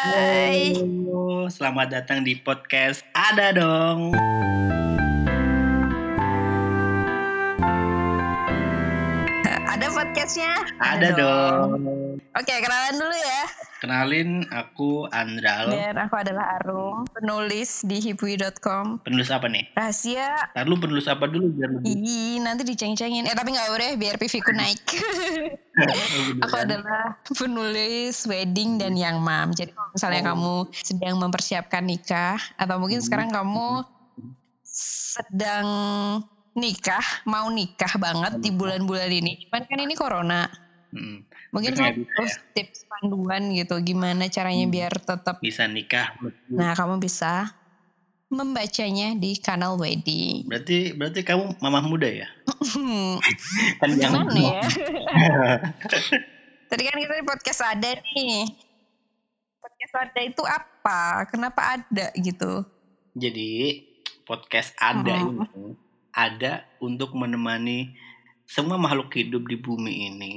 Hai. Halo, selamat datang di podcast Ada Dong. Podcastnya? Ada dong. Oke, kenalan dulu ya. Kenalin, aku Andral. Dan aku adalah Arum, penulis di hipwi.com. Penulis apa nih? Rahasia. Ntar lu penulis apa dulu biar lebih. Ih, nanti diceng-cengin. Eh, tapi nggak boleh biar PV ku naik. aku adalah penulis wedding dan young mom. Jadi kalau misalnya Oh. kamu sedang mempersiapkan nikah atau mungkin Hmm. sekarang kamu sedang nikah, mau nikah banget di bulan-bulan ini. Cuman kan ini corona. Hmm, Mungkin kamu butuh tips panduan gitu gimana caranya Hmm. biar tetap. bisa nikah. Nah, kamu bisa membacanya di kanal wedding. Berarti berarti kamu mamah muda ya? Kan yang ya? Tadi kan kita di podcast ada nih. Podcast ada itu apa? Kenapa ada gitu? Jadi podcast ada Hmm. ini ada untuk menemani semua makhluk hidup di bumi ini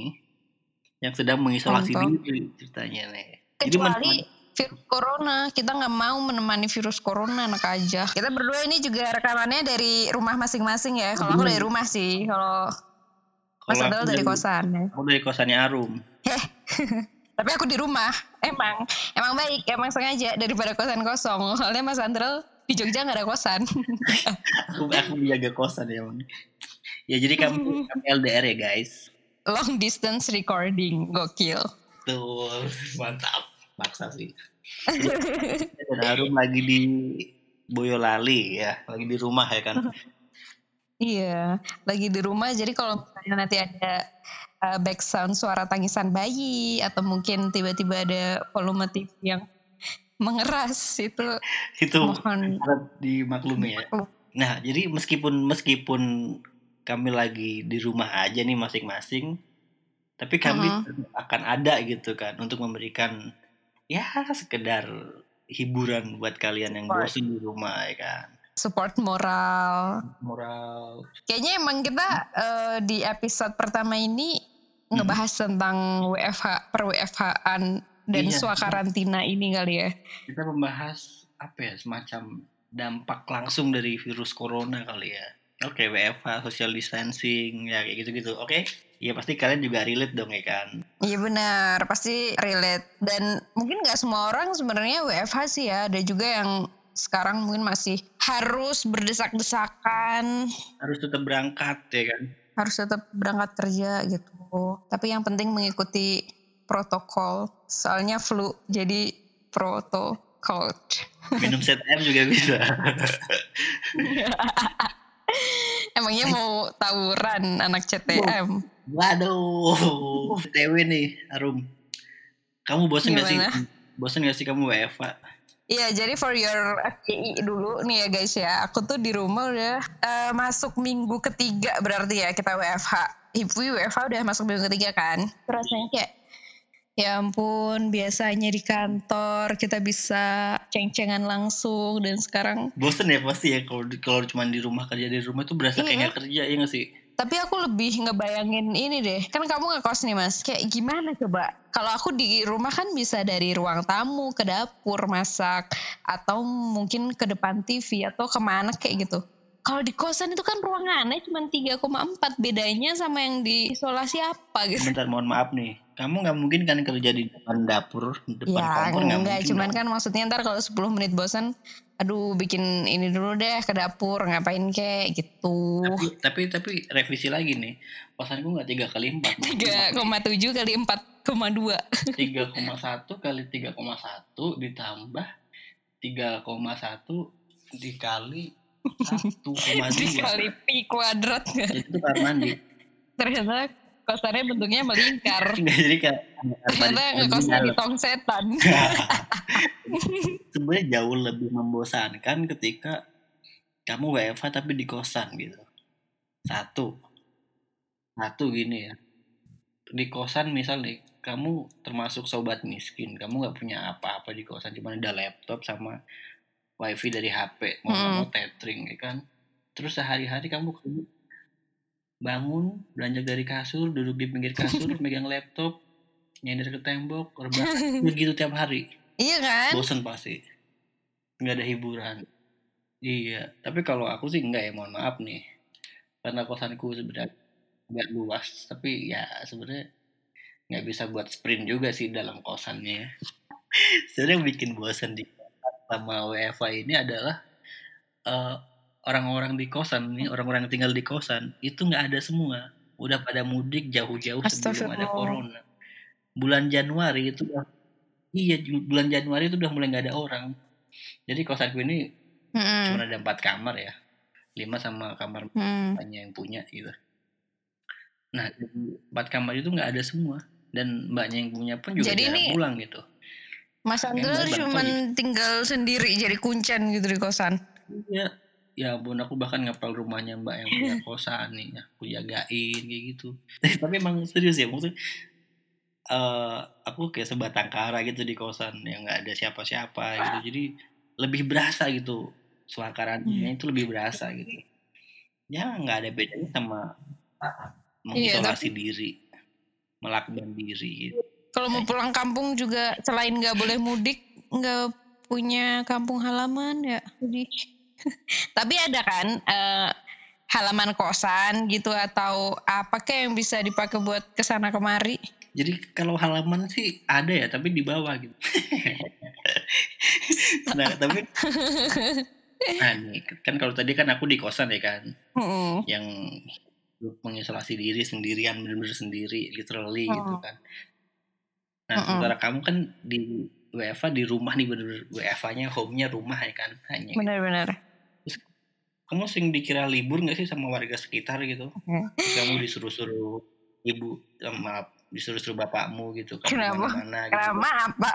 yang sedang mengisolasi Mantap. diri ceritanya nih. Jadi Kecuali menemani- virus corona, kita nggak mau menemani virus corona anak aja. Kita berdua ini juga rekamannya dari rumah masing-masing ya. Kalau aku Hmm. dari rumah sih, kalau Mas Adel aku dari kosan ya. Aku dari kosannya Arum. Heh. Tapi aku di rumah. Emang, emang baik, emang sengaja daripada kosan kosong. Soalnya Mas Andrel di Jogja nggak ada kosan. aku aku menjaga kosan ya Bang. ya jadi kami, kami LDR ya guys Long distance recording, gokil. tuh mantap maksa sih dan Harum lagi di Boyolali ya lagi di rumah ya kan Iya, lagi di rumah. Jadi kalau misalnya nanti ada uh, background suara tangisan bayi atau mungkin tiba-tiba ada volume TV yang mengeras itu itu mohon dimaklumi ya. nah jadi meskipun meskipun kami lagi di rumah aja nih masing-masing tapi kami Mhm. tetap akan ada gitu kan untuk memberikan ya sekedar hiburan buat kalian yang bosan di rumah ya kan. Support moral. moral. Kayaknya emang kita uh, di episode pertama ini ngebahas tentang WFH per WFH-an dan Iya. swakarantina ini kali ya. kita membahas apa ya semacam dampak langsung dari virus corona kali ya oke WFH social distancing ya kayak gitu-gitu oke ya pasti kalian juga relate dong ya kan Iya benar, pasti relate. Dan mungkin nggak semua orang sebenarnya WFH sih ya. Ada juga yang sekarang mungkin masih harus berdesak-desakan, harus tetap berangkat ya kan harus tetap berangkat kerja gitu. Tapi yang penting mengikuti protokol. Soalnya flu, jadi protokol. minum ZM juga bisa Emangnya mau tawuran anak CTM? waduh TW nih Arum kamu bosen gak sih bosen gak sih kamu WFH Iya, jadi for your FYI dulu nih ya guys ya. Aku tuh di rumah udah eh, masuk minggu ketiga berarti ya kita WFH. Ibu WFH udah masuk minggu ketiga kan. Rasanya kayak ya ampun biasanya di kantor kita bisa ceng-cengan langsung dan sekarang bosen ya pasti ya kalau kalau cuma di rumah kerja di rumah tuh berasa kayak Iya. gak kerja ya gak sih? Tapi aku lebih ngebayangin ini deh kan kamu ngekos nih mas kayak gimana coba? Kalau aku di rumah kan bisa dari ruang tamu ke dapur masak atau mungkin ke depan TV atau ke mana kayak gitu. Kalau di kosan itu kan ruangannya cuma 3,4 bedanya sama yang di isolasi apa gitu? Bentar mohon maaf nih kamu nggak mungkin kan kerja di depan dapur depan ya kompor nggak enggak. mungkin cuman kan maksudnya ntar kalau 10 menit bosan aduh bikin ini dulu deh ke dapur ngapain kayak gitu. Tapi tapi tapi revisi lagi nih. Kosanku nggak tiga kali empat 3,7 kali 4,2 tiga koma satu kali tiga koma satu ditambah tiga koma satu dikali satu koma dua. Dikali pi kuadrat. Nggak? itu kamar mandi ternyata kosannya bentuknya melingkar. Jadi kayak ternyata ngekosnya di tong setan. Sebenarnya jauh lebih membosankan ketika kamu WFH tapi di kosan gitu. Satu. Satu gini ya. Di kosan misal nih kamu termasuk sobat miskin. Kamu nggak punya apa-apa di kosan. Cuma ada laptop sama wifi dari HP mau Hmm. mau tethering ya kan? Terus sehari-hari kamu bangun beranjak dari kasur duduk di pinggir kasur megang laptop nyender ke tembok rebahan begitu tiap hari. Iya kan? bosen pasti. Nggak ada hiburan. Iya tapi kalau aku sih enggak ya mohon maaf nih. Karena kosanku sebenarnya nggak luas tapi ya sebenarnya nggak bisa buat sprint juga sih dalam kosannya sebenarnya yang bikin bosan di sama WFA ini adalah eh, orang-orang di kosan nih orang-orang yang tinggal di kosan itu nggak ada semua. Udah pada mudik jauh-jauh sebelum ada corona. Bulan Januari itu udah iya bulan Januari itu udah mulai nggak ada orang. Jadi kosanku ini Mm-mm. cuma ada empat kamar ya. Lima sama kamar Hmm. mbaknya yang punya gitu. Nah empat kamar itu nggak ada semua. Dan mbaknya yang punya pun juga Jadi ini- pulang gitu. Mas bantu cuman tinggal sendiri jadi kuncen gitu di kosan. iya ya ampun aku bahkan ngapal rumahnya mbak yang punya kosan nih aku jagain kayak gitu tapi emang serius ya maksudnya eh aku kayak sebatang kara gitu di kosan yang nggak ada siapa-siapa gitu jadi lebih berasa gitu suara karantinanya itu lebih berasa gitu ya nggak ada bedanya sama mengisolasi diri melakban diri gitu. Kalau mau pulang kampung juga selain nggak boleh mudik, nggak punya kampung halaman ya. Jadi tapi ada kan eh, halaman kosan gitu atau apa kayak yang bisa dipakai buat ke sana kemari? Jadi kalau halaman sih ada ya, tapi di bawah gitu. nah, tapi nah nih, kan kalau tadi kan aku di kosan ya kan, Mm-mm. yang mengisolasi diri sendirian, bener-bener sendiri, literally gitu Mm. kan. Nah, Mm-mm. sementara kamu kan di WFA di rumah nih bener-bener WFA-nya home-nya rumah ya kan, hanya. Benar-benar. Kamu sering dikira libur nggak sih sama warga sekitar gitu? Terus kamu disuruh-suruh ibu, eh, maaf, disuruh-suruh bapakmu gitu Kenapa? ke mana-mana gitu. Kenapa apa?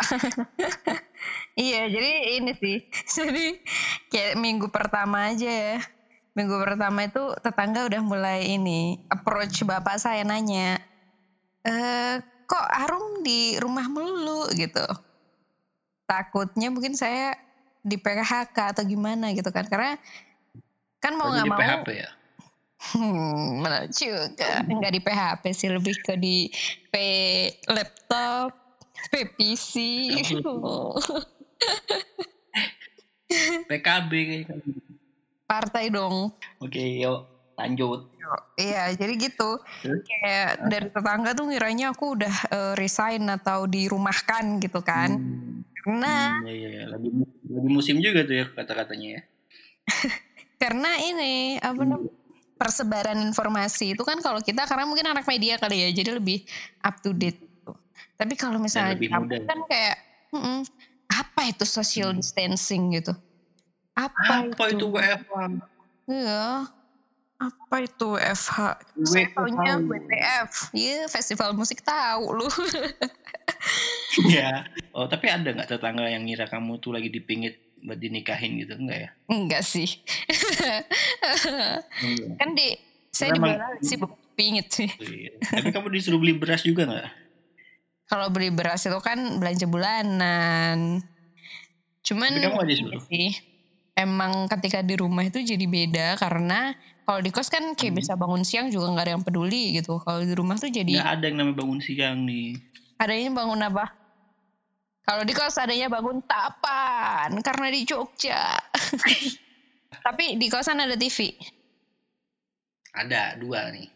iya, jadi ini sih. Jadi kayak minggu pertama aja ya. Minggu pertama itu tetangga udah mulai ini approach bapak saya nanya, eh kok Arum di rumah melulu gitu. Takutnya mungkin saya di PHK atau gimana gitu kan. Karena kan mau nggak mau PHP ya? Hmm, benar juga. Enggak di PHP sih, lebih ke di P laptop, P PC. PKB kayaknya. Partai dong. Oke, yuk lanjut. Iya, jadi gitu. Terus? Kayak dari tetangga tuh ngiranya aku udah eh, resign atau dirumahkan gitu kan. Hmm, Karena hmm, iya, iya. Lagi, lagi musim juga tuh ya kata-katanya ya. karena ini apa namanya? persebaran informasi itu kan kalau kita karena mungkin anak media kali ya, jadi lebih up to date. gitu. Tapi kalau misalnya di mudah. kan kayak "Mm-mm, apa itu social Hmm. distancing gitu? Apa, Apa itu WFA? Iya. Apa itu FH? Saya taunya. WTF. Iya, festival musik tahu lu. Iya. Oh, tapi ada nggak tetangga yang ngira kamu tuh lagi dipingit buat dinikahin gitu enggak ya? Enggak sih. Enggak. kan di saya di sih pingit sih. Iya. Tapi kamu disuruh beli beras juga nggak? Kalau beli beras itu kan belanja bulanan. Cuman Tapi kamu disuruh? sih. Emang ketika di rumah itu jadi beda karena kalau di kos kan kayak Hmm. bisa bangun siang juga nggak ada yang peduli gitu. Kalau di rumah tuh jadi Nggak ada yang namanya bangun siang nih. adanya bangun apa? Kalau di kos adanya bangun tapan karena di Jogja. Tapi di kosan ada TV. Ada dua nih.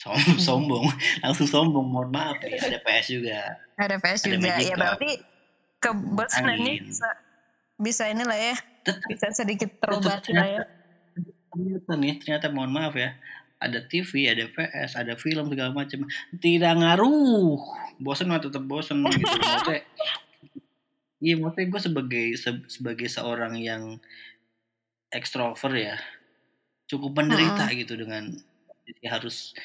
Som sombong, langsung sombong. Mohon maaf nih. Ada PS juga. Ada PS Ada juga. Magic Ya berarti kebosanan ini Angin. bisa bisa inilah ya. Bisa sedikit terobati lah ya. ternyata nih ternyata mohon maaf ya ada TV ada PS ada film segala macam tidak ngaruh. Bosan mah tetap bosan gitu. Maksudnya iya maksudnya gue sebagai se- sebagai seorang yang ekstrovert ya cukup menderita gitu dengan jadi harus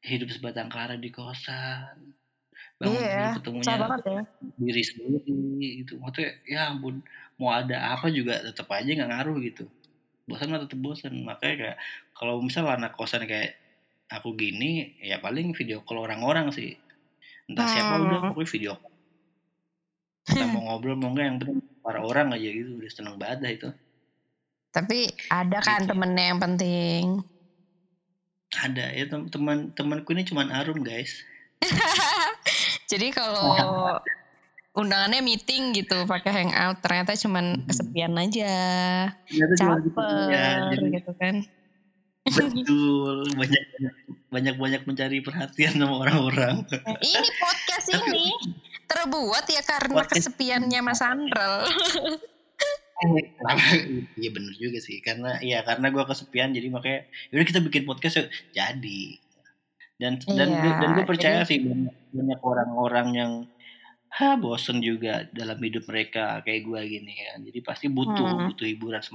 hidup sebatang kara di kosan bangun Iya, dulu Susah ketemunya ya. diri sendiri gitu. Maksudnya ya ampun mau ada apa juga tetap aja nggak ngaruh gitu bosan mah tetap bosan makanya kayak kalau misal anak kosan kayak aku gini ya paling video call orang-orang sih entah siapa Hmm. udah pokoknya video call. kita mau ngobrol mau enggak yang penting para orang aja gitu udah seneng banget dah itu Tapi ada kan Gitu. temennya yang penting. ada ya tem- teman temanku ini cuman Arum guys Jadi kalau undangannya meeting gitu pakai hangout. Ternyata cuman Hmm. kesepian aja. Ternyata cuma gitu, ya, caper jadi gitu kan. Betul. Banyak banyak banyak mencari perhatian sama orang-orang. ini podcast ini terbuat ya karena Podcast- kesepiannya Mas Andrel. Kenapa? Iya bener juga sih. Karena ya karena gue kesepian jadi makanya yaudah kita bikin podcast yuk. Jadi. Dan dan Iya, dan gue percaya sih banyak, banyak orang-orang yang ha bosen juga dalam hidup mereka kayak gue gini kan jadi pasti butuh Hmm. butuh hiburan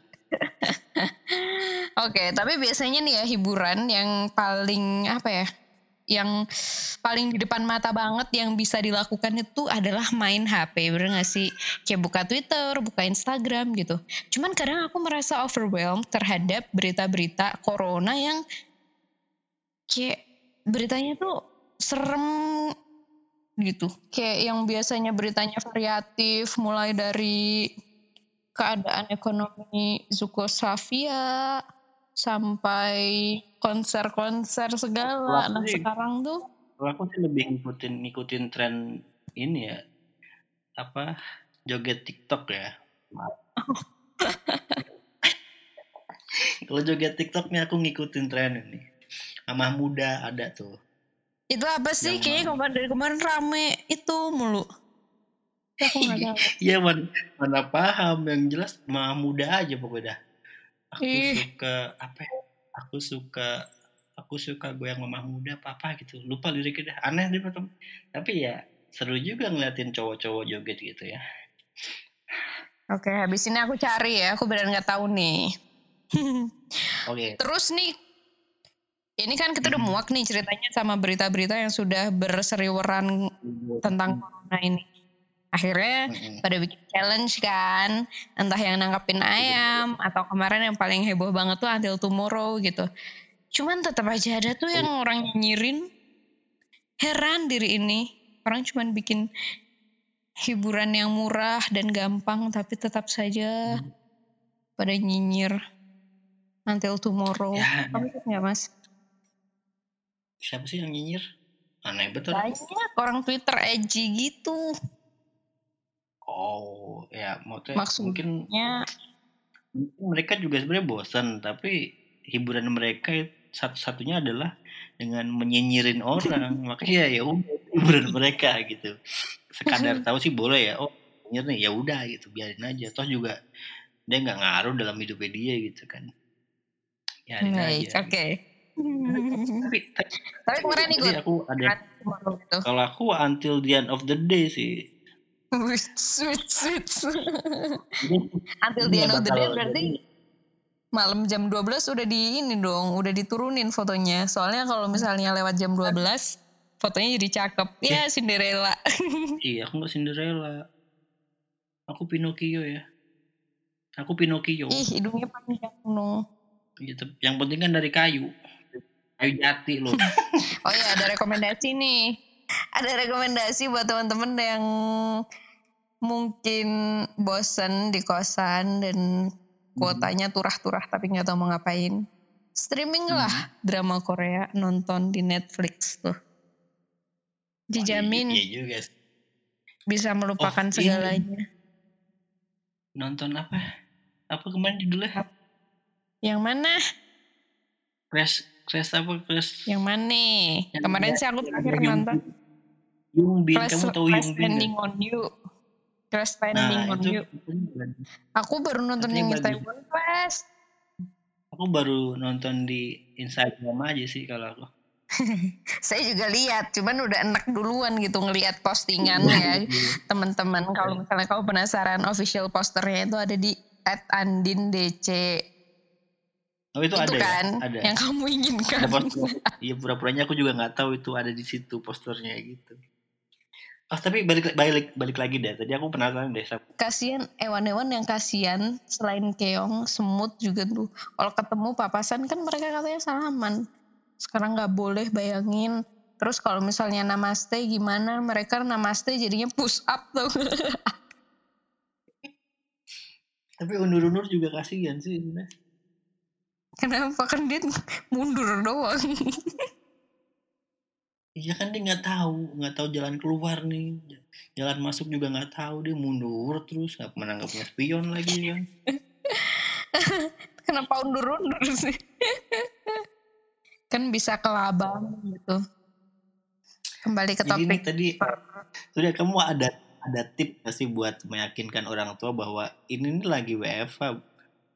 Oke, tapi biasanya nih ya hiburan yang paling apa ya? Yang paling di depan mata banget yang bisa dilakukan itu adalah main HP, bener gak sih? Kayak buka Twitter, buka Instagram gitu. Cuman kadang aku merasa overwhelmed terhadap berita-berita corona yang kayak beritanya tuh serem gitu. Kayak yang biasanya beritanya variatif, mulai dari keadaan ekonomi Yugoslavia sampai konser-konser segala. Wah, Nah sih. sekarang tuh Kalau aku sih lebih ngikutin ngikutin tren ini ya apa joget TikTok ya. Kalau joget TikTok nih aku ngikutin tren ini. Mamah muda ada tuh. Itu apa sih? Yang Kayaknya mana? kemarin dari kemarin rame itu mulu. Ya. Iya man, mana paham yang jelas mamah muda aja pokoknya. Aku Ih. suka apa ya? Aku suka aku suka goyang mamah muda apa apa gitu. Lupa liriknya dah. Aneh dia temen. Tapi ya seru juga ngeliatin cowok-cowok joget gitu ya. Oke, habis ini aku cari ya. Aku benar nggak tahu nih. Oke. Terus nih, ini kan kita udah Hmm. muak nih ceritanya sama berita-berita yang sudah berseriweran tentang corona ini. Akhirnya Mm-mm. pada bikin challenge kan, entah yang nangkapin ayam atau kemarin yang paling heboh banget tuh Until Tomorrow gitu. Cuman tetap aja ada tuh yang orang nyinyirin. Heran diri ini, orang cuman bikin hiburan yang murah dan gampang tapi tetap saja Hmm. pada nyinyir Until Tomorrow. Ya, Kamu nggak mas? Siapa sih yang nyinyir? Aneh betul. Banyak orang Twitter edgy gitu. Oh, ya maksudnya Maksudnya- mungkin mereka juga sebenarnya bosan, tapi hiburan mereka satu-satunya adalah dengan menyinyirin orang. Makanya ya udah hiburan mereka gitu. Sekadar tahu sih boleh ya. Oh, nyinyir nih ya udah gitu, biarin aja. Toh juga dia nggak ngaruh dalam hidupnya dia gitu kan. Ya aja. oke. Tapi, tapi, Tapi kemarin tapi ikut aku ada gitu. kalau aku until the end of the day sih. Sweet, sweet. Until the end of the day berarti malam jam 12 udah di ini dong, udah diturunin fotonya. Soalnya kalau misalnya lewat jam 12, fotonya jadi cakep. Ya, Cinderella. Iya, aku nggak Cinderella. Aku Pinocchio ya. Aku Pinocchio. Ih, hidungnya panjang dong. Gitu. Yang penting kan dari kayu. Kayu jati loh. Oh ya, ada rekomendasi nih. Ada rekomendasi buat teman-teman yang mungkin bosen di kosan dan kuotanya turah-turah tapi nggak tahu mau ngapain. Streaming lah drama Korea nonton di Netflix tuh. Dijamin Iya juga. sih. bisa melupakan Oh, ini. segalanya. Nonton apa? Apa kemarin judulnya? Yang mana? Crash, Crash apa? Crash. Yang mana? Yang Kemarin dia- sih aku terakhir nonton Yung Bin, Crash, kamu tahu Crash Yung Bin? Landing on You. Crash Landing Nah, on itu You. Aku baru nonton yang. Taiwan Flash. aku baru nonton di Instagram aja sih kalau aku. Saya juga lihat, cuman udah enak duluan gitu ngelihat postingannya teman-teman. Kalau misalnya kamu penasaran, official posternya itu ada di @andindc. Oh itu, Itu, ada kan ya? Ada. yang kamu inginkan. Ada poster. Iya pura-puranya aku juga nggak tahu itu ada di situ posternya gitu. Oh tapi balik balik balik lagi deh. Tadi aku penasaran deh. kasihan hewan-hewan yang kasihan selain keong, semut juga tuh. Kalau ketemu papasan kan mereka katanya salaman. Sekarang nggak boleh bayangin. Terus kalau misalnya namaste gimana? Mereka namaste jadinya push up tuh. Tapi undur-undur juga kasihan sih. Kenapa kan dia mundur doang. Iya kan dia nggak tahu, nggak tahu jalan keluar nih, jalan masuk juga nggak tahu dia mundur terus nggak pernah nggak punya spion lagi kan. Kenapa undur-undur sih? kan bisa ke labang gitu. Kembali ke Jadi topik. nih tadi, sudah kamu ada ada tip sih buat meyakinkan orang tua bahwa ini nih lagi WFH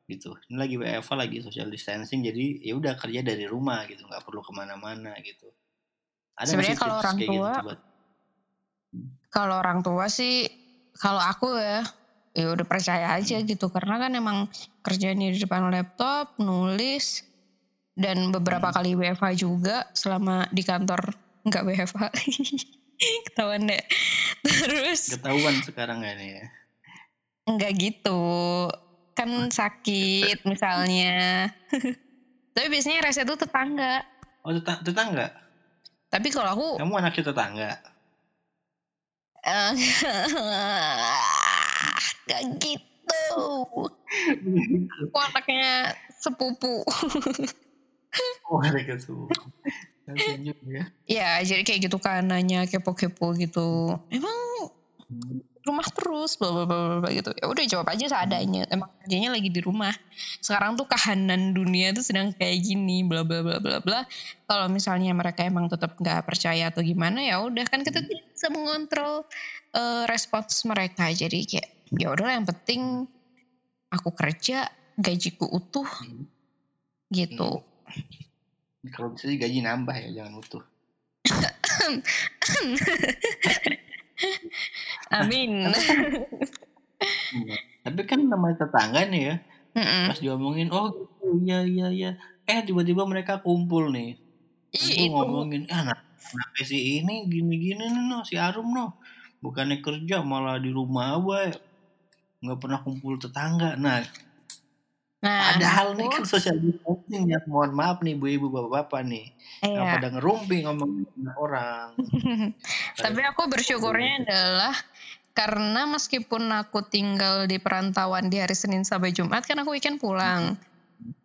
gitu, ini lagi WFH lagi social distancing, jadi ya udah kerja dari rumah gitu, nggak perlu ke mana-mana gitu. Ada Sebenarnya kalau orang gitu tua, buat kalau orang tua sih, kalau aku ya, ya udah percaya aja gitu. Karena kan emang kerjanya di depan laptop, nulis, dan beberapa Hmm. kali WFH juga selama di kantor nggak WFH. Ketahuan deh. Terus ketahuan sekarang kan ya? nggak gitu, kan sakit misalnya. Tapi biasanya rese tuh tetangga. Oh tetang- tetangga? Tapi kalau aku Kamu anaknya tetangga? eh, nggak gitu. Aku anaknya sepupu. Oh. Kasian juga ya. Ya, jadi kayak gitu kan nanya kepo-kepo gitu. Emang rumah terus bla bla bla gitu. Ya udah jawab aja seadanya. Emang kerjanya lagi di rumah. Sekarang tuh kahanan dunia tuh sedang kayak gini bla bla bla bla bla. Kalau misalnya mereka emang tetap nggak percaya atau gimana ya udah kan kita tidak bisa mengontrol eh, respons mereka. Jadi kayak ya udahlah yang penting aku kerja gajiku utuh Hmm. gitu. Kalau bisa gaji nambah ya, jangan utuh. Amin. Iya. Tapi kan namanya tetangga nih ya, Mm-mm. pas diomongin, oh gitu, iya iya iya. Eh tiba-tiba mereka kumpul nih, Ih, itu ngomongin, ah nah, kenapa si ini gini-gini nih no, si Arum no, bukannya kerja malah di rumah aja, nggak pernah kumpul tetangga. Nah, Nah, padahal nih kan social distancing ya, mohon maaf nih ibu-ibu bapak-bapak nih, yang iya. pada ngerumpi ngomongin sama orang. Tapi aku bersyukurnya adalah karena meskipun aku tinggal di perantauan di hari Senin sampai Jumat kan aku weekend pulang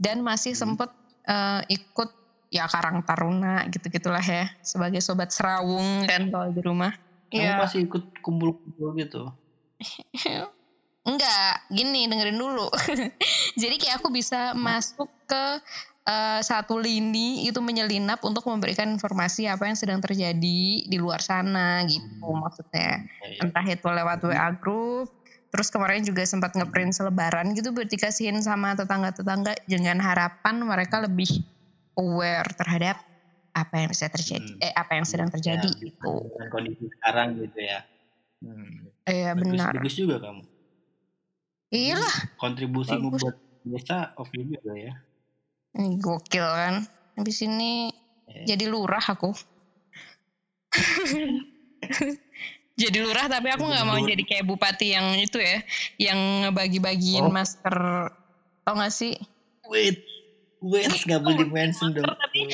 dan masih Hmm. sempet eh, ikut ya Karang Taruna gitu-gitulah ya sebagai sobat serawung kan kalau di rumah. Kamu Ya masih ikut kumpul-kumpul gitu? enggak, gini dengerin dulu. Jadi kayak aku bisa masuk ke eh, satu lini itu menyelinap untuk memberikan informasi apa yang sedang terjadi di luar sana gitu Hmm. maksudnya. Ya, ya. Entah itu lewat WA group, terus kemarin juga sempat ngeprint selebaran gitu buat dikasihin sama tetangga-tetangga dengan harapan mereka lebih aware terhadap apa yang bisa terjadi, Hmm. eh apa yang sedang Ya, terjadi bisa gitu. kondisi sekarang gitu ya. Hmm. Iya benar. bagus juga kamu. Iya lah, Kontribusimu bagus. buat desa oke juga ya. Ini Gokil kan. Habis ini Ya. jadi lurah aku. jadi lurah tapi aku nggak mau jadi kayak bupati yang itu ya, yang ngebagi-bagiin Oh. masker. Tau gak sih? Wait, wait, nggak boleh di mention dong. Tapi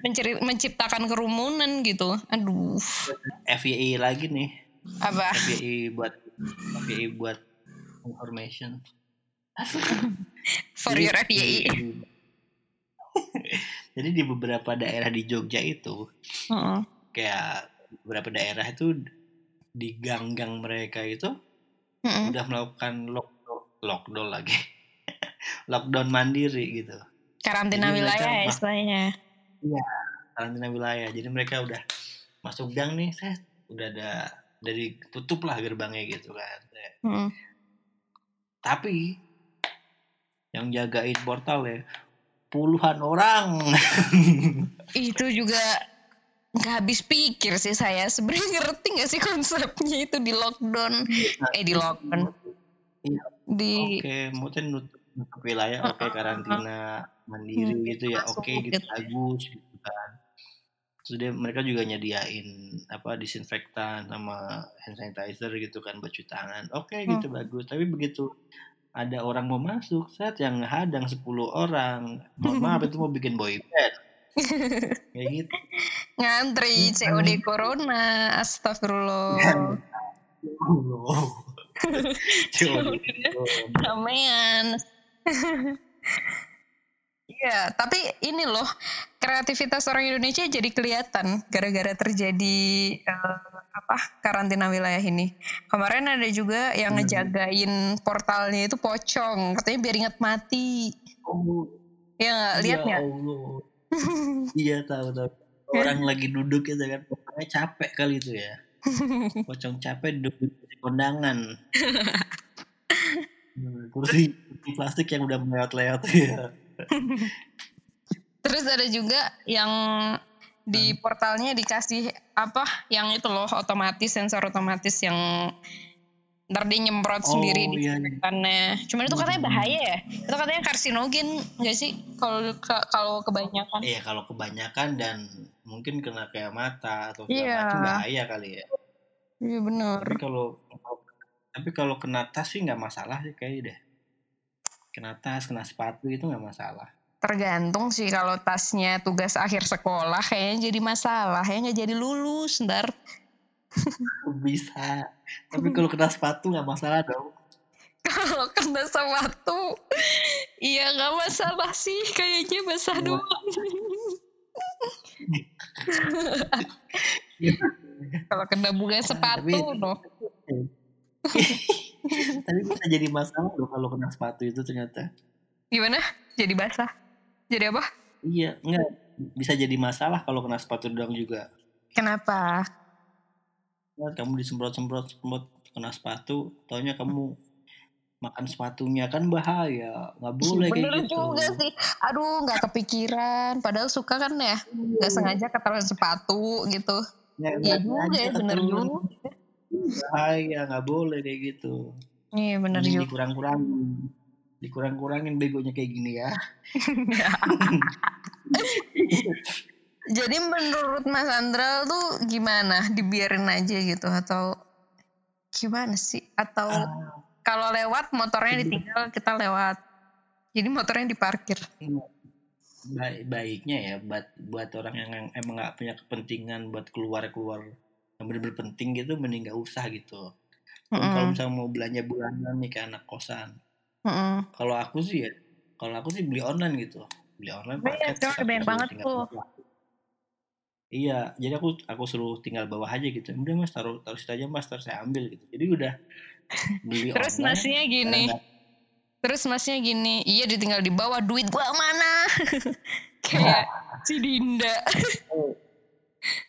menceri- menciptakan kerumunan gitu. Aduh, FYI lagi nih, apa? FYI buat FYI buat information. For Jadi your FYI. di- jadi di beberapa daerah di Jogja itu Heeh. kayak beberapa daerah itu di gang-gang mereka itu Heeh. udah melakukan lockdown, lockdown lagi, lockdown mandiri gitu. Karantina Jadi mereka wilayah ya mas- istilahnya. Iya, karantina wilayah. Jadi mereka udah masuk gang nih, set, udah ada dari tutup lah gerbangnya gitu kan. Set. Tapi yang jagain portal ya puluhan orang. Itu juga nggak habis pikir sih saya. Sebenarnya ngerti nggak sih konsepnya itu di lockdown? Eh di lockdown. Iya, Di Oke, mungkin nutup, nutup wilayah, oke karantina mandiri Hmm, gitu ya, oke gitu gitu. bagus gitu. Terus dia, mereka juga nyediain apa disinfektan sama hand sanitizer gitu kan buat cuci tangan. Oke Hmm. gitu bagus. Tapi begitu ada orang mau masuk, set yang hadang 10 orang. Mohon maaf itu mau bikin boy band. Kayak gitu. ngantri Hmm. COD Corona. Astagfirullah. Coba. Ramean. Iya, tapi ini loh kreativitas orang Indonesia jadi kelihatan gara-gara terjadi uh, apa karantina wilayah ini. Kemarin ada juga yang hmm. ngejagain portalnya itu pocong, katanya biar ingat mati. Oh. Ya lihat nggak? iya tahu tahu. Orang lagi duduk gitu kan, pokoknya capek kali itu ya. Pocong capek duduk di kondangan. Hmm, kursi, kursi plastik yang udah melewat-lewat ya. Terus ada juga yang di portalnya dikasih apa yang itu loh otomatis sensor otomatis yang ntar dia nyemprot oh, sendiri di iya. iya. Cuman itu katanya hmm. bahaya ya. Itu katanya karsinogen gak sih kalau kalau kebanyakan? Iya kalau kebanyakan dan mungkin kena kayak mata atau segala yeah. macam bahaya kali ya. Iya benar. Tapi kalau tapi kalau kena tas sih nggak masalah sih kayak deh. Kena tas, kena sepatu itu nggak masalah. Tergantung sih kalau tasnya tugas akhir sekolah kayaknya jadi masalah, ya nggak jadi lulus ntar. Bisa. Tapi kalau kena sepatu nggak masalah dong. Kalau kena sepatu, iya nggak masalah sih. Kayaknya basah iya. doang. kalau kena bunga sepatu tapi, loh. tapi bisa jadi masalah loh kalau kena sepatu itu ternyata. Gimana? Jadi basah? Jadi apa? Iya, enggak. Bisa jadi masalah kalau kena sepatu doang juga. Kenapa? Kamu disemprot-semprot semprot kena sepatu, taunya kamu makan sepatunya kan bahaya nggak boleh Bener kayak gitu juga sih aduh nggak kepikiran padahal suka kan ya nggak iya. sengaja ketelan sepatu gitu ya, ya juga ya bener juga bahaya nggak boleh kayak gitu iya bener juga dikurang-kurangin dikurang-kurangin begonya kayak gini ya. Jadi menurut Mas Andra tuh gimana? Dibiarin aja gitu atau gimana sih? Atau uh, kalau lewat motornya ditinggal kita lewat. Jadi motornya diparkir. Baik baiknya ya buat buat orang yang emang nggak punya kepentingan buat keluar keluar yang benar-benar penting gitu mending nggak usah gitu. Mm -hmm. Kalau misalnya mau belanja bulanan nih ke anak kosan, Mm-mm. Kalau aku sih ya, kalau aku sih beli online gitu, beli online paket. Iya, banyak banget tuh. Iya, jadi aku aku suruh tinggal bawah aja gitu. Udah mas taruh taruh situ aja mas, taruh saya ambil gitu. Jadi udah beli Terus online. masnya gini. Terus masnya gini, iya ditinggal di bawah duit gua mana? Kayak si Dinda.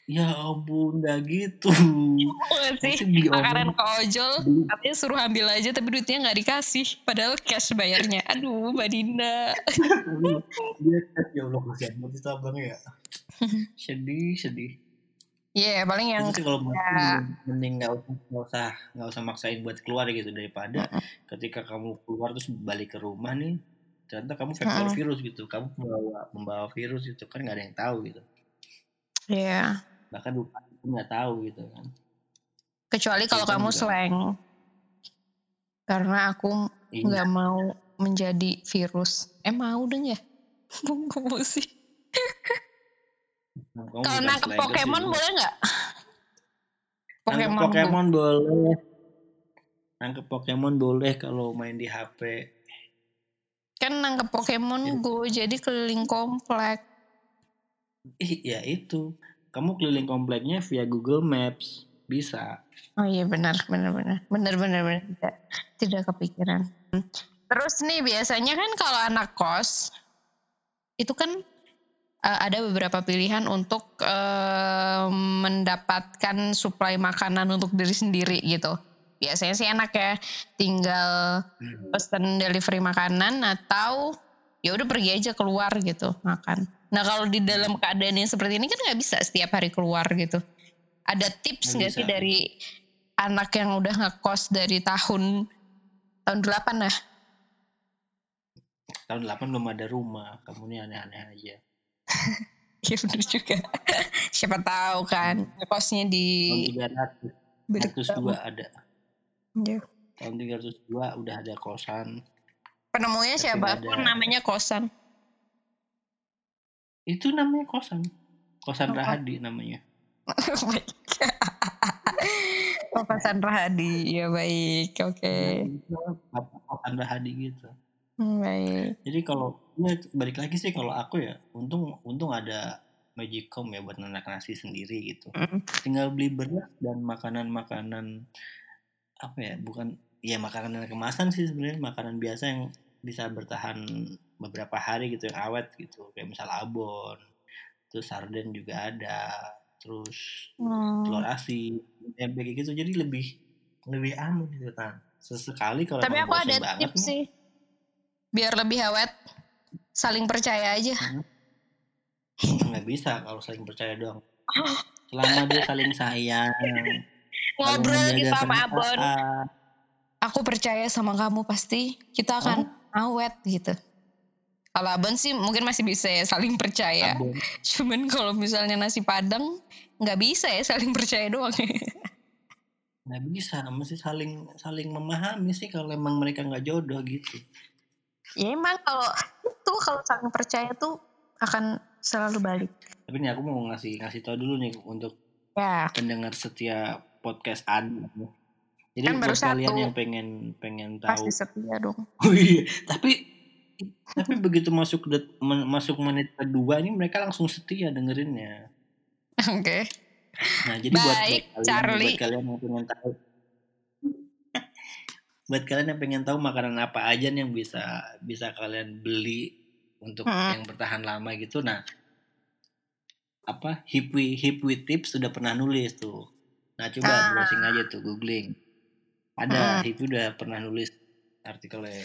Ya ampun, udah gitu. Oh, sih, makanan ke ojol, katanya suruh ambil aja tapi duitnya nggak dikasih. Padahal cash bayarnya. Aduh, Mbak Dinda. Dia cash ya Allah, kasihan banget itu ya. Sedih, sedih. Iya, yeah, paling yang Itu kalau ya. mending nggak usah nggak usah nggak usah maksain buat keluar gitu daripada ketika kamu keluar terus balik ke rumah nih ternyata kamu vektor virus gitu kamu membawa membawa virus itu kan nggak ada yang tahu gitu Iya. Yeah. Bahkan bupati pun nggak tahu gitu kan. Kecuali kalau gitu kamu slang. Karena aku iya. nggak iya. mau menjadi virus. Eh mau dong ya? Mau sih. Kalau nangkep Pokemon sih, boleh nggak? Pokemon, Pokemon boleh. Nangkep Pokemon boleh kalau main di HP. Kan nangkep Pokemon ya. Go jadi keliling komplek. Ih, ya itu. Kamu keliling kompleknya via Google Maps. Bisa. Oh iya benar, benar, benar. Benar, benar, benar. Tidak, tidak kepikiran. Terus nih biasanya kan kalau anak kos, itu kan uh, ada beberapa pilihan untuk uh, mendapatkan suplai makanan untuk diri sendiri gitu. Biasanya sih enak ya, tinggal hmm. pesen delivery makanan atau ya udah pergi aja keluar gitu makan. Nah kalau di dalam keadaan yang seperti ini kan nggak bisa setiap hari keluar gitu. Ada tips nggak sih dari anak yang udah ngekos dari tahun tahun 8 lah? Tahun 8 belum ada rumah, kamu ini aneh-aneh aja. Iya bener juga. Siapa tahu kan ngekosnya di Tahun 300. ada. Iya. Tahun 302 udah ada kosan. Penemunya siapa? Ada... namanya kosan. Itu namanya kosan. Kosan oh, Rahadi namanya. oh, kosan Rahadi. Ya baik. Oke. Okay. Kosan Rahadi gitu. Hmm, baik. Jadi kalau ya balik lagi sih kalau aku ya untung untung ada Magicom ya buat nanak nasi sendiri gitu Mm. tinggal beli beras dan makanan-makanan apa ya bukan ya makanan kemasan sih sebenarnya makanan biasa yang bisa bertahan beberapa hari gitu yang awet gitu kayak misal abon terus sarden juga ada terus Hmm. telur asin tempe kayak gitu jadi lebih lebih aman gitu kan sesekali kalau Tapi aku ada banget tips nih, sih. Biar lebih awet. Saling percaya aja. nggak bisa kalau saling percaya doang selama dia saling sayang Ngobrol gitu sama Abon. Aku percaya sama kamu pasti kita akan awet gitu. Kalau Abon sih mungkin masih bisa ya saling percaya. Abon. Cuman kalau misalnya nasi padang nggak bisa ya saling percaya doang. nggak bisa mesti saling saling memahami sih kalau emang mereka nggak jodoh gitu ya emang kalau itu kalau saling percaya tuh akan selalu balik. tapi nih aku mau ngasih ngasih tau dulu nih untuk Ya. pendengar setia podcast Adi jadi Kan baru buat kalian satu. yang pengen pengen tahu Pasti setia dong. oh iya tapi tapi begitu masuk det- masuk menit kedua ini mereka langsung setia dengerinnya Oke. Nah, jadi buat, buat Baik, kalian, Charlie. buat kalian yang pengen tahu buat kalian yang pengen tahu makanan apa aja nih yang bisa bisa kalian beli untuk Hmm. yang bertahan lama gitu. Nah, apa Hipwi Hipwi Tips sudah pernah nulis tuh. Nah, coba Ah. browsing aja tuh, googling. Ada Hmm. Hipwi udah pernah nulis artikelnya.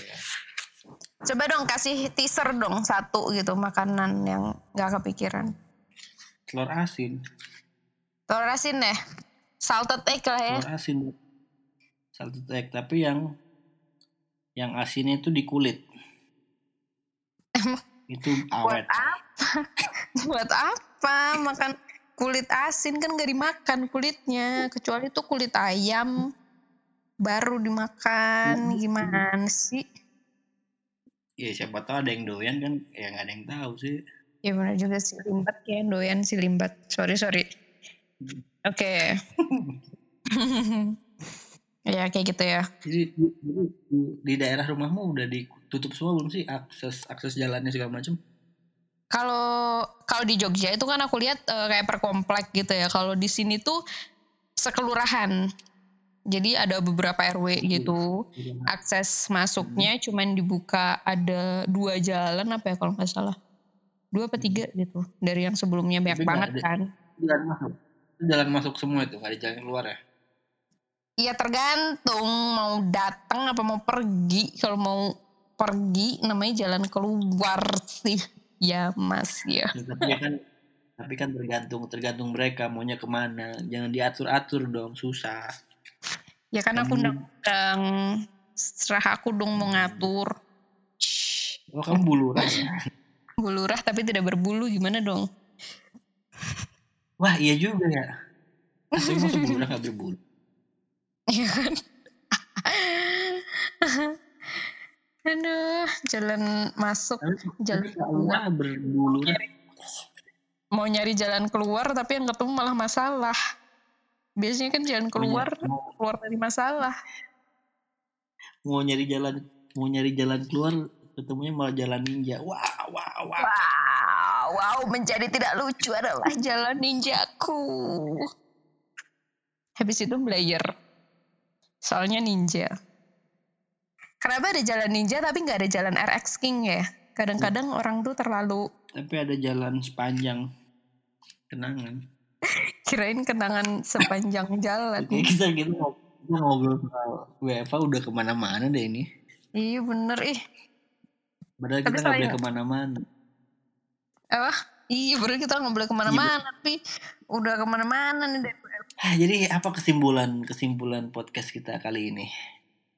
Coba dong kasih teaser dong satu gitu makanan yang nggak kepikiran. Telur asin, Telur asin deh. Salted egg lah ya. telur asin. Salted egg, tapi yang yang asinnya itu di kulit. Itu buat awet. apa? buat apa makan kulit asin kan gak dimakan kulitnya kecuali itu kulit ayam baru dimakan gimana sih? Ya siapa tahu ada yang doyan kan, ya nggak ada yang tahu sih. Ya benar juga sih limbat ya doyan si limbat. Sorry sorry. Oke. ya kayak gitu ya. Jadi di, di- di- daerah rumahmu udah ditutup semua belum sih akses akses jalannya segala macam? Kalau kalau di Jogja itu kan aku lihat eh, kayak per komplek gitu ya. Kalau di sini tuh sekelurahan. Jadi ada beberapa RW gitu. Akses masuknya cuman dibuka ada dua jalan apa ya kalau nggak salah. Dua apa tiga gitu. Dari yang sebelumnya banyak Tapi banget ada- kan. Jalan masuk. Jalan masuk semua itu, nggak ada jalan keluar ya? Iya tergantung mau datang apa mau pergi. Kalau mau pergi namanya jalan keluar sih. Ya mas ya. Ya, tapi ya kan tapi kan tergantung tergantung mereka maunya ke mana jangan diatur atur dong susah Ya kan aku undang-undang. Serah aku dong mau ngatur. Shh, oh kamu buluran ya? Bulurah tapi tidak berbulu gimana dong? wah iya juga ya tapi masa buluran nggak berbulu Iya kan? Aduh, jalan masuk, tapi jalan nggak berbulu mau nyari jalan keluar tapi yang ketemu malah masalah. Biasanya kan jalan keluar, mau, keluar dari masalah. mau nyari jalan mau nyari jalan keluar ketemunya malah jalan ninja wah wah wah Wow, wow, menjadi tidak lucu adalah jalan ninjaku. Habis itu belajar. Soalnya ninja. Kenapa ada jalan ninja tapi nggak ada jalan RX King ya? Kadang-kadang orang tuh terlalu tapi ada jalan sepanjang kenangan kirain kenangan sepanjang jalan. Kayak kita gitu ngobrol soal WFA udah ke mana-mana deh ini Iya bener ih. padahal Tapi kita nggak boleh ke mana-mana Apa? Iya bener kita nggak boleh ke mana-mana tapi udah ke mana-mana nih. deh. Ah, jadi apa kesimpulan kesimpulan podcast kita kali ini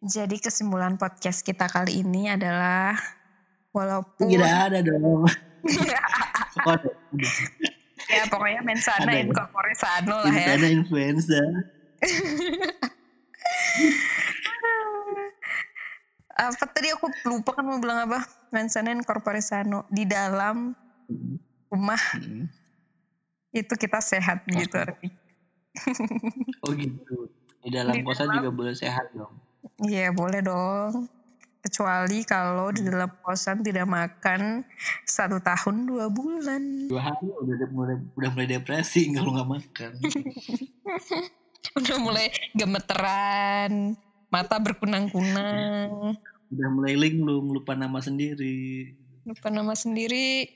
Jadi kesimpulan podcast kita kali ini adalah walaupun tidak ada dong. ya pokoknya mensana Ada. in corpore sano lah ya. Insana influenza Apa tadi aku lupa kan mau bilang apa? Mensana in corpore sano di dalam rumah Hmm. itu kita sehat gitu Oke. arti. oh gitu di dalam Di kosan dalam. juga boleh sehat dong Iya boleh dong. Kecuali kalau di dalam kosan tidak makan satu tahun dua bulan. Dua hari udah mulai udah mulai depresi kalau nggak makan. udah mulai gemeteran, mata berkunang-kunang. Udah mulai linglung, lupa nama sendiri. Lupa nama sendiri.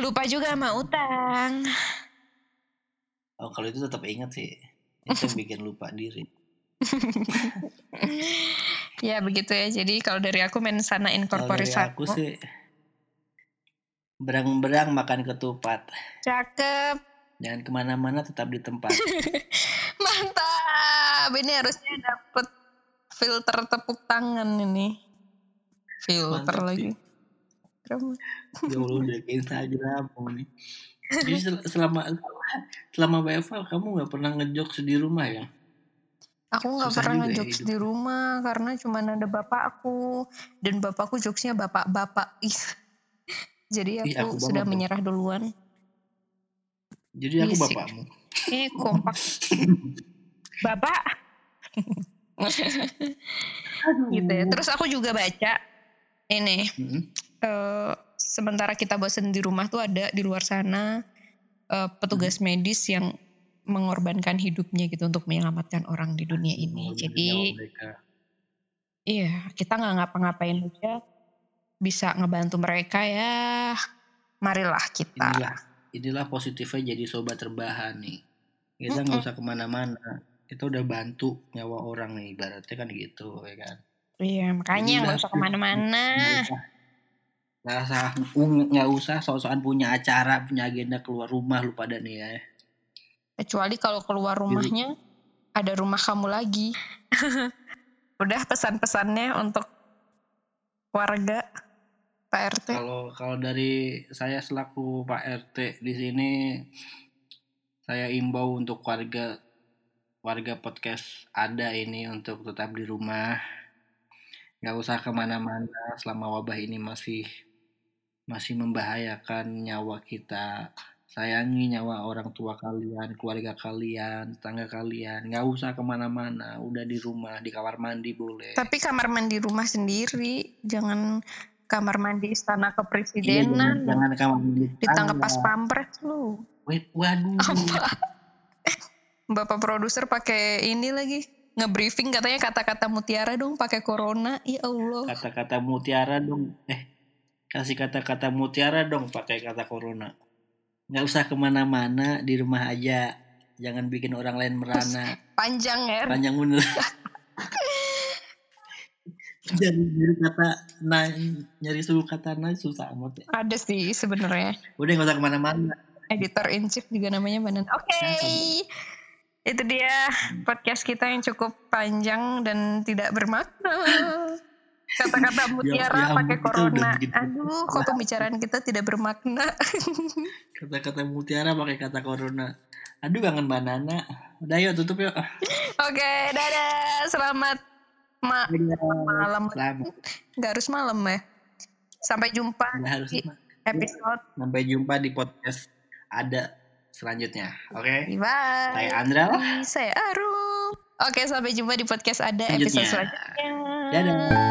Lupa juga sama utang. Oh kalau itu tetap ingat sih. Itu yang bikin lupa diri. ya begitu ya. Jadi kalau dari aku mensana incorpore Kalau dari aku sih berang-berang makan ketupat. Cakep. Jangan ke mana-mana tetap di tempat. Mantap. Ini harusnya dapet filter tepuk tangan ini. Filter Mantap lagi. Keren. Ya Allah udah ke Instagram nih. Jadi sel- selama selama WFH kamu nggak pernah ngejokes di rumah ya? Aku nggak pernah ya ngejokes di rumah karena cuma ada bapakku dan bapakku jokesnya bapak-bapak. Jadi Ih, aku, aku sudah tuh. menyerah duluan. Jadi aku sih. bapakmu. Eh kompak. Bapak. gitu ya. Terus aku juga baca ini Mm-mm. eh, sementara kita bosan di rumah tuh ada di luar sana eh, petugas medis yang mengorbankan hidupnya gitu untuk menyelamatkan orang di dunia ini. Mengorbankan Jadi iya kita nggak ngapa-ngapain aja bisa ngebantu mereka ya. Marilah kita. inilah inilah positifnya jadi sobat terbahan nih. Kita nggak usah ke mana-mana. Kita udah bantu nyawa orang nih, ibaratnya kan gitu, ya kan. Iya makanya nggak usah ke mana-mana. Nggak usah nggak usah nggak usah sok-sokan punya acara punya agenda keluar rumah lu pada nih ya Kecuali kalau keluar rumahnya ada rumah kamu lagi. Udah pesan-pesannya untuk warga Pak RT. kalau kalau dari saya selaku Pak RT di sini saya imbau untuk warga warga podcast ada ini untuk tetap di rumah nggak usah ke mana-mana selama wabah ini masih masih membahayakan nyawa kita sayangi nyawa orang tua kalian keluarga kalian tetangga kalian nggak usah ke mana-mana udah di rumah di kamar mandi boleh Tapi kamar mandi rumah sendiri, jangan kamar mandi istana Iya, jangan, kepresidenan. jangan kamar mandi Ditangkap pas pampres lu. Wait, waduh Apa? Bapak produser pakai ini lagi nge-briefing katanya kata-kata mutiara dong pakai corona. Ya Allah. kata-kata mutiara dong eh kasih kata-kata mutiara dong pakai kata corona nggak usah ke mana-mana di rumah aja jangan bikin orang lain merana Panjang ya. panjang bener jadi nyari kata nah nyari suku kata nah susah amat ya. Ada sih sebenarnya. udah nggak usah ke mana-mana Editor in chief juga namanya Banan. Oke. Itu dia podcast kita yang cukup panjang dan tidak bermakna. Kata-kata mutiara ya pakai udah corona. bikin Aduh, kok pembicaraan kita tidak bermakna. kata-kata mutiara pakai kata corona aduh kangen banana udah yuk tutup yuk Oke, dadah. Selamat ma malam. selamat Nggak harus malam ya. Sampai jumpa Nggak harus di episode. sampai jumpa di podcast ada selanjutnya oke Bye. saya Andra Saya Arum. Oke, sampai jumpa di podcast ada episode selanjutnya. Dadah.